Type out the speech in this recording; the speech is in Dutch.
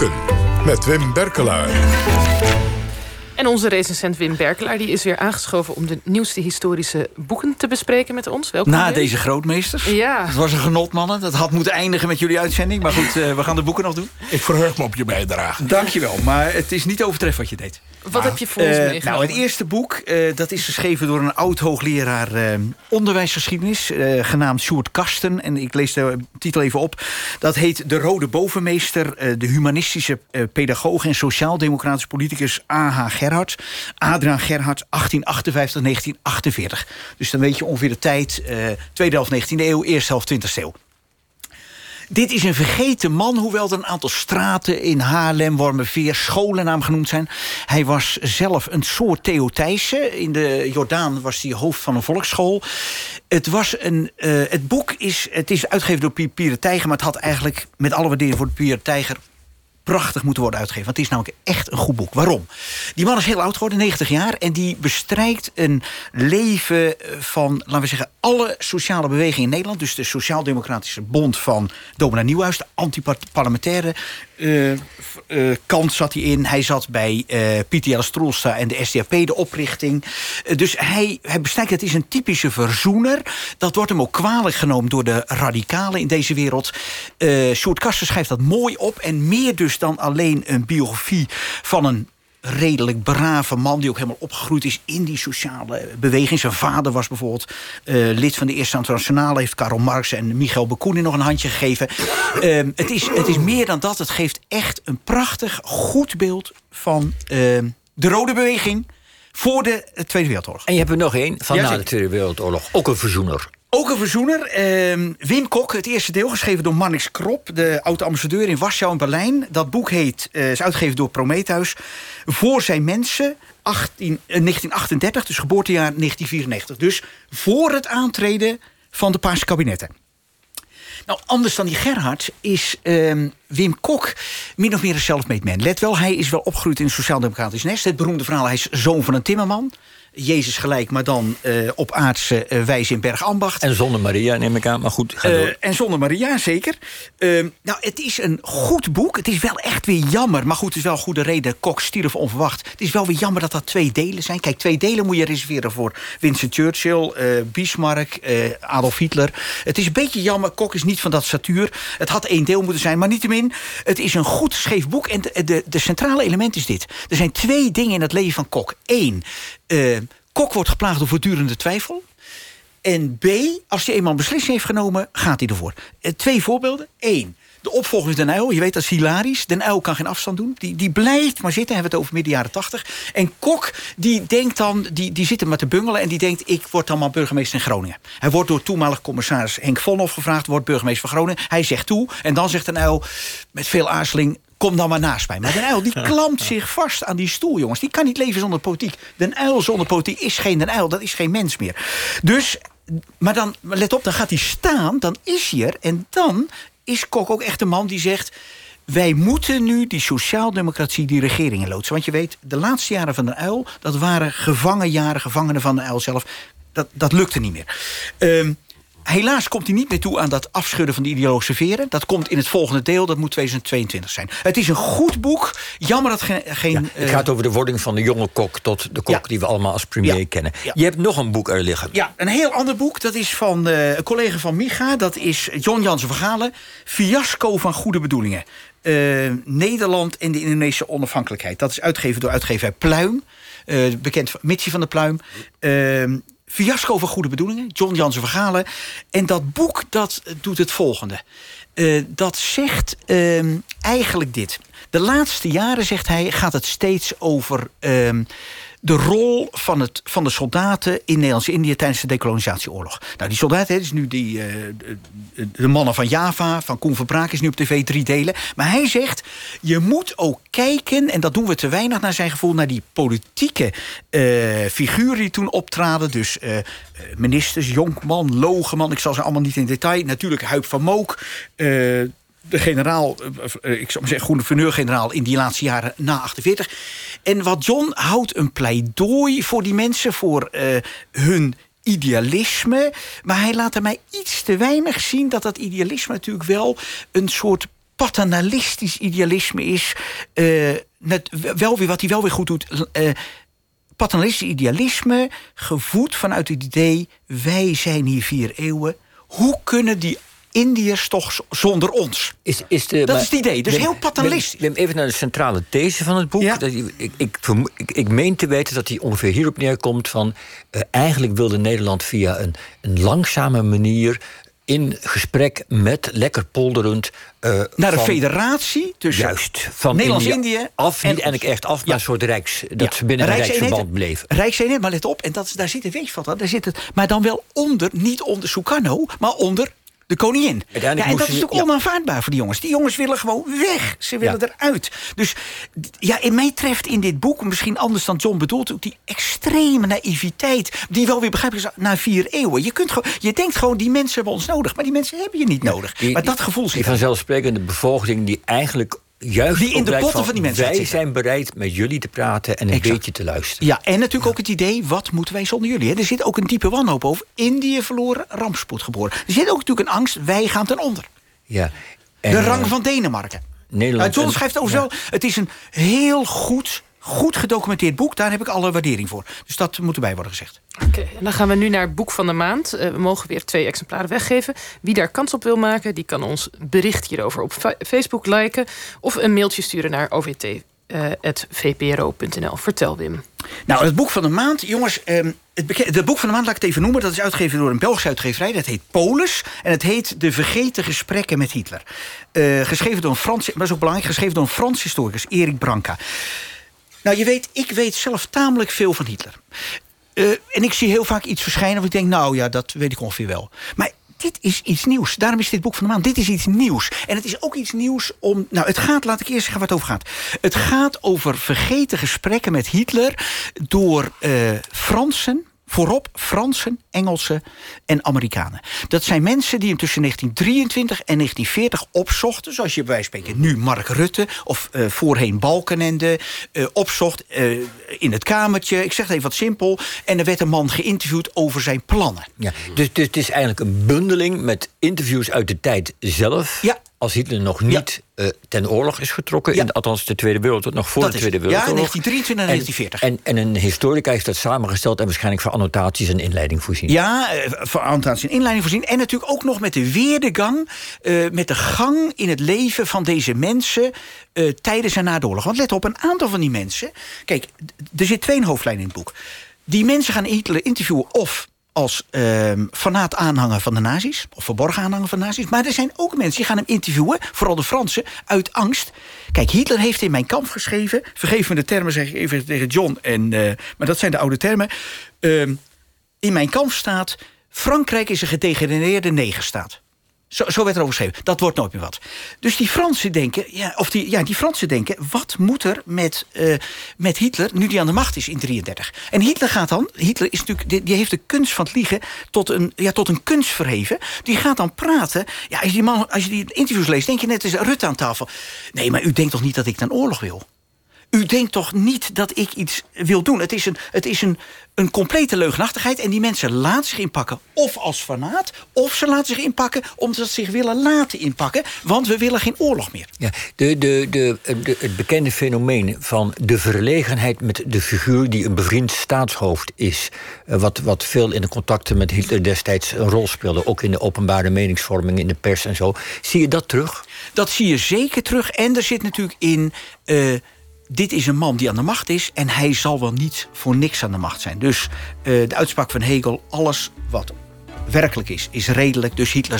Boeken met Wim Berkelaar. En onze recensent Wim Berkelaar die is weer aangeschoven... om de nieuwste historische boeken te bespreken met ons. Welkom. Na deze grootmeesters. Ja. Het was een genot, mannen. Dat had moeten eindigen met jullie uitzending. Maar goed, uh, we gaan de boeken nog doen. Ik verheug me op je bijdrage. Dankjewel, maar het is niet overtreffend wat je deed. Wat heb je voor ons uh, meegenomen? Nou, het eerste boek, uh, dat is geschreven door een oud-hoogleraar onderwijsgeschiedenis... genaamd Sjoerd Kasten. En ik lees de titel even op. Dat heet De Rode Bovenmeester... de humanistische pedagoog en sociaal-democratische politicus A.H. Gerhard. Adriaan Gerhard, 1858-1948. Dus dan weet je ongeveer de tijd, tweede helft 19e eeuw, eerste helft 20e eeuw. Dit is een vergeten man, hoewel er een aantal straten in Haarlem, Wormerveer, scholen naam genoemd zijn. Hij was zelf een soort Theo Thijssen. In de Jordaan was hij hoofd van een volksschool. Het, was een, uh, het boek is, het is uitgegeven door Pier Tijger, maar het had eigenlijk met alle waardering voor de Pier Tijger prachtig moeten worden uitgegeven. Want het is namelijk echt een goed boek. Waarom? Die man is heel oud geworden, 90 jaar... en die bestrijkt een leven van, laten we zeggen... alle sociale bewegingen in Nederland. Dus de Sociaal-Democratische Bond van Domina Nieuwhuis... de antiparlementaire uh, uh, kant zat hij in. Hij zat bij uh, Pieter en de SDAP, de oprichting. dus hij, hij bestrijkt, het is een typische verzoener. Dat wordt hem ook kwalijk genomen door de radicalen in deze wereld. Uh, Sjoerd schrijft dat mooi op. En meer dus dan alleen een biografie van een redelijk brave man... die ook helemaal opgegroeid is in die sociale beweging. Zijn vader was bijvoorbeeld uh, lid van de Eerste Internationale... heeft Karl Marx en Michael Bakunin nog een handje gegeven. Uh, het, is, het is meer dan dat. Het geeft echt een prachtig, goed beeld van uh, de Rode Beweging... voor de Tweede Wereldoorlog. En je hebt er nog één van ja, na de Tweede Wereldoorlog. Ook een verzoener. Ook een verzoener. Uh, Wim Kok, het eerste deel, geschreven door Mannix Krop... de oud-ambassadeur in Warschau en Berlijn. Dat boek heet, uh, is uitgegeven door Prometheus. Voor zijn mensen, 18, uh, 1938, dus geboortejaar 1994. Dus voor het aantreden van de Paarse kabinetten. Nou, anders dan die Gerhard is uh, Wim Kok min of meer een self-made man. Let wel, hij is wel opgegroeid in een sociaal-democratisch nest. Het beroemde verhaal, hij is zoon van een timmerman. Jezus gelijk, maar dan uh, op aardse uh, wijze in Bergambacht. En zonder Maria, neem ik aan, maar goed, ga door. Uh, en zonder Maria, zeker. nou, het is een goed boek. Het is wel echt weer jammer. Maar goed, het is wel een goede reden. Kok stierf onverwacht. Het is wel weer jammer dat dat twee delen zijn. Kijk, twee delen moet je reserveren voor Winston Churchill, Bismarck, Adolf Hitler. Het is een beetje jammer. Kok is niet van dat statuur. Het had één deel moeten zijn, maar niettemin. Het is een goed geschreven boek. En de, de, de centrale element is dit. Er zijn twee dingen in het leven van Kok. Eén, uh, Kok wordt geplaagd door voortdurende twijfel. En B, als hij eenmaal een beslissing heeft genomen, gaat hij ervoor. Uh, twee voorbeelden. Eén, de opvolger is Den Uyl. Je weet, dat is hilarisch. Den Uyl kan geen afstand doen. Die, die blijft maar zitten. Hebben we het over midden jaren tachtig. En Kok, die denkt dan, die, die zit er maar te bungelen... en die denkt, ik word dan maar burgemeester in Groningen. Hij wordt door toenmalig commissaris Henk Vonhoff gevraagd... wordt burgemeester van Groningen. Hij zegt toe. En dan zegt Den Uyl met veel aarzeling kom dan maar naast mij. Maar Den Uyl die klampt zich vast aan die stoel, jongens. Die kan niet leven zonder politiek. Den Uyl zonder politiek is geen Den Uyl. Dat is geen mens meer. Dus, maar dan, let op, dan gaat hij staan. Dan is hij er. En dan is Kok ook echt een man die zegt... wij moeten nu die sociaaldemocratie die regeringen loodsen. Want je weet, de laatste jaren van Den Uyl... dat waren gevangenjaren, gevangenen van Den Uyl zelf. Dat, dat lukte niet meer. Um, Helaas komt hij niet meer toe aan dat afschudden van de ideologische veren. Dat komt in het volgende deel, dat moet 2022 zijn. Het is een goed boek. Jammer dat geen... geen ja, het uh, gaat over de wording van de jonge kok... tot de kok ja. die we allemaal als premier ja. kennen. Je hebt nog een boek er liggen. Ja, een heel ander boek. Dat is van uh, een collega van Micha. Dat is John Jansen Vergalen. Fiasco van goede bedoelingen. Uh, Nederland en de Indonesische onafhankelijkheid. Dat is uitgegeven door uitgever Pluim. bekend Mitsie van de Pluim. Fiasco van goede bedoelingen, John Jansen Vergalen. En dat boek dat doet het volgende. Uh, dat zegt uh, eigenlijk dit. De laatste jaren, zegt hij, gaat het steeds over... Uh, de rol van, het, van de soldaten in Nederlands-Indië tijdens de decolonisatieoorlog. Nou, die soldaten, is nu die, uh, de, mannen van Java, van Koen Verbraak, is nu op tv drie delen. Maar hij zegt, je moet ook kijken, en dat doen we te weinig naar zijn gevoel, naar die politieke uh, figuren die toen optraden. Dus uh, ministers, Jonkman, Logeman, ik zal ze allemaal niet in detail. Natuurlijk Huip van Mook, de generaal, ik zou maar zeggen, gouverneur-generaal in die laatste jaren na 48. En wat John houdt een pleidooi voor die mensen, voor uh, hun idealisme. Maar hij laat er mij iets te weinig zien dat dat idealisme natuurlijk wel een soort paternalistisch idealisme is. eh, wel weer, wat hij wel weer goed doet. eh, paternalistisch idealisme, gevoed vanuit het idee... wij zijn hier vier eeuwen. Hoe kunnen die Indiërs toch zonder ons? Is, is de, Dat is het idee, dus heel paternalistisch. Wim, Wim, even naar de centrale these van het boek. Ja. Dat, ik, ik, ik, ik, ik meen te weten dat hij ongeveer hierop neerkomt van... eh, eigenlijk wilde Nederland via een, een langzame manier... in gesprek met lekker polderend... eh, Naar een federatie tussen Juist, van Nederlands-Indië af, en niet eigenlijk echt af, maar Ja. een soort rijks... dat Ja, ze binnen een Rijkseenheid- rijksverband bleven. Rijkseenheid, maar let op, en dat, daar zit een van. Daar zit het, maar dan wel onder, niet onder Sukarno, maar onder de koningin. Ja, en dat is natuurlijk onaanvaardbaar voor die jongens. Die jongens willen gewoon weg. Ze willen eruit. Dus ja, in mij treft in dit boek, misschien anders dan John bedoelt, ook die extreme naïviteit. Die wel weer begrijpelijk is na vier eeuwen. Je, kunt gewoon, je denkt gewoon, die mensen hebben ons nodig. Maar die mensen hebben je niet nodig. Die- maar die- dat gevoel Die zit er. vanzelfsprekende bevolking die eigenlijk juist Die in de botten van die mensen wij zijn bereid met jullie te praten en een Exact. beetje te luisteren. Ja, en natuurlijk ook het idee, wat moeten wij zonder jullie? Hè? Er zit ook een diepe wanhoop over. Indië verloren, rampspoed geboren. Er zit ook natuurlijk een angst, wij gaan ten onder. Ja. En, De eh, rang van Denemarken. Nederland. Nou, John schrijft over wel, het is een heel goed, goed gedocumenteerd boek. Daar heb ik alle waardering voor. Dus dat moet erbij worden gezegd. Oké, en dan gaan we nu naar het boek van de maand. Eh, we mogen weer twee exemplaren weggeven. Wie daar kans op wil maken, die kan ons bericht hierover op Fa- Facebook liken... of een mailtje sturen naar ovt.vpro.nl. Vertel, Wim. Nou, het boek van de maand, jongens. ehm, het, het boek van de maand, laat ik het even noemen. Dat is uitgegeven door een Belgische uitgeverij. Dat heet Polis. En het heet De Vergeten Gesprekken met Hitler. Eh, geschreven door een Frans, maar is ook belangrijk, geschreven door een Frans historicus, Erik Branca. Nou, je weet, ik weet zelf tamelijk veel van Hitler. Eh, en ik zie heel vaak iets verschijnen waar ik denk, nou ja, dat weet ik ongeveer wel. Maar dit is iets nieuws. Daarom is dit boek van de maand. Dit is iets nieuws. En het is ook iets nieuws om. Nou, het gaat, laat ik eerst zeggen waar het over gaat. Het gaat over vergeten gesprekken met Hitler door eh, Fransen. Voorop Fransen, Engelsen en Amerikanen. Dat zijn mensen die hem tussen 1923 en 1940 opzochten. Zoals je bij wijze van spreken nu Mark Rutte of eh, voorheen Balkenende eh, opzocht eh, in het kamertje. Ik zeg het even wat simpel. En er werd een man geïnterviewd over zijn plannen. Ja, dus, dus het is eigenlijk een bundeling met interviews uit de tijd zelf. Ja. Als Hitler nog niet eh, ten oorlog is getrokken, Ja. in, althans de Tweede Wereldoorlog, nog voor Dat de is Tweede het. Ja, Wereldoorlog. 1923 en 1940. En, en een historica heeft dat samengesteld en waarschijnlijk voor annotaties en inleiding voorzien. Ja, eh, voor annotatie en inleiding voorzien. En natuurlijk ook nog met de weerdegang, eh, met de gang in het leven van deze mensen tijdens en na de oorlog. Want let op, een aantal van die mensen. Kijk, er zit twee hoofdlijnen in het boek. Die mensen gaan Hitler interviewen of als ehm fanaat aanhanger van de nazi's, of verborgen aanhanger van de nazi's. Maar er zijn ook mensen die gaan hem interviewen, vooral de Fransen, uit angst. Kijk, Hitler heeft in mijn kamp geschreven. Vergeef me de termen, zeg ik even tegen John. En, eh, maar dat zijn de oude termen. Ehm, in mijn kamp staat... Frankrijk is een gedegenereerde negerstaat. Zo, zo werd er over geschreven. Dat wordt nooit meer wat. Dus die Fransen denken, ja, of die, ja, die Fransen denken, wat moet er met, eh, met Hitler nu die aan de macht is in 33? En Hitler gaat dan, Hitler is natuurlijk, die, heeft de kunst van het liegen tot een, ja, tot een kunst verheven. Die gaat dan praten. Ja, als je die man, als je die interviews leest, denk je net is Rutte aan tafel. Nee, maar u denkt toch niet dat ik een oorlog wil? U denkt toch niet dat ik iets wil doen? Het is een, het is een, een complete leugenachtigheid. En die mensen laten zich inpakken of als fanaat... of ze laten zich inpakken omdat ze zich willen laten inpakken. Want we willen geen oorlog meer. Ja, de, de, de, de, het bekende fenomeen van de verlegenheid met de figuur die een bevriend staatshoofd is. eh, Wat, wat veel in de contacten met Hitler destijds een rol speelde. Ook in de openbare meningsvorming, in de pers en zo. Zie je dat terug? Dat zie je zeker terug. En er zit natuurlijk in... eh, dit is een man die aan de macht is... en hij zal wel niet voor niks aan de macht zijn. Dus eh, de uitspraak van Hegel... alles wat werkelijk is, is redelijk. Dus Hitler